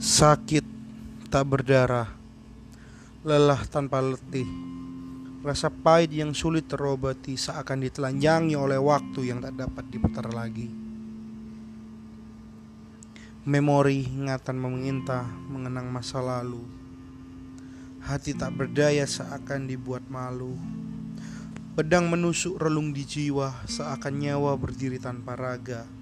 Sakit tak berdarah, lelah tanpa letih, rasa pahit yang sulit terobati seakan ditelanjangi oleh waktu yang tak dapat diputar lagi. Memori ingatan meminta mengenang masa lalu. Hati tak berdaya seakan dibuat malu. Pedang menusuk relung di jiwa seakan nyawa berdiri tanpa raga.